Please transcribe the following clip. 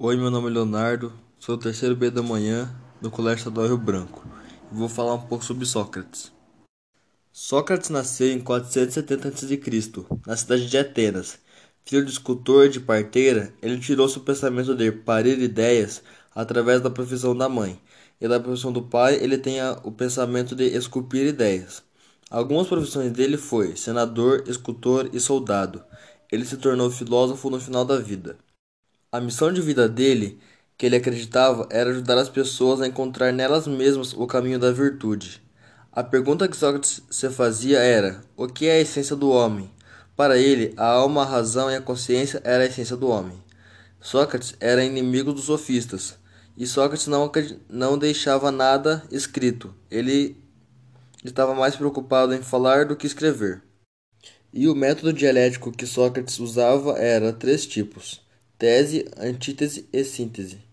Oi, meu nome é Leonardo, sou o terceiro B da manhã do Colégio Estadual Rio Branco e vou falar um pouco sobre Sócrates. Sócrates nasceu em 470 a.C., na cidade de Atenas. Filho de escultor e de parteira, ele tirou seu pensamento de parir ideias através da profissão da mãe, e da profissão do pai ele tem o pensamento de esculpir ideias. Algumas profissões dele foi senador, escultor e soldado. Ele se tornou filósofo no final da vida. A missão de vida dele, que ele acreditava, era ajudar as pessoas a encontrar nelas mesmas o caminho da virtude. A pergunta que Sócrates se fazia era: o que é a essência do homem? Para ele, a alma, a razão e a consciência era a essência do homem. Sócrates era inimigo dos sofistas, e Sócrates não, não deixava nada escrito. Ele estava mais preocupado em falar do que escrever. E o método dialético que Sócrates usava era três tipos tese, antítese e síntese.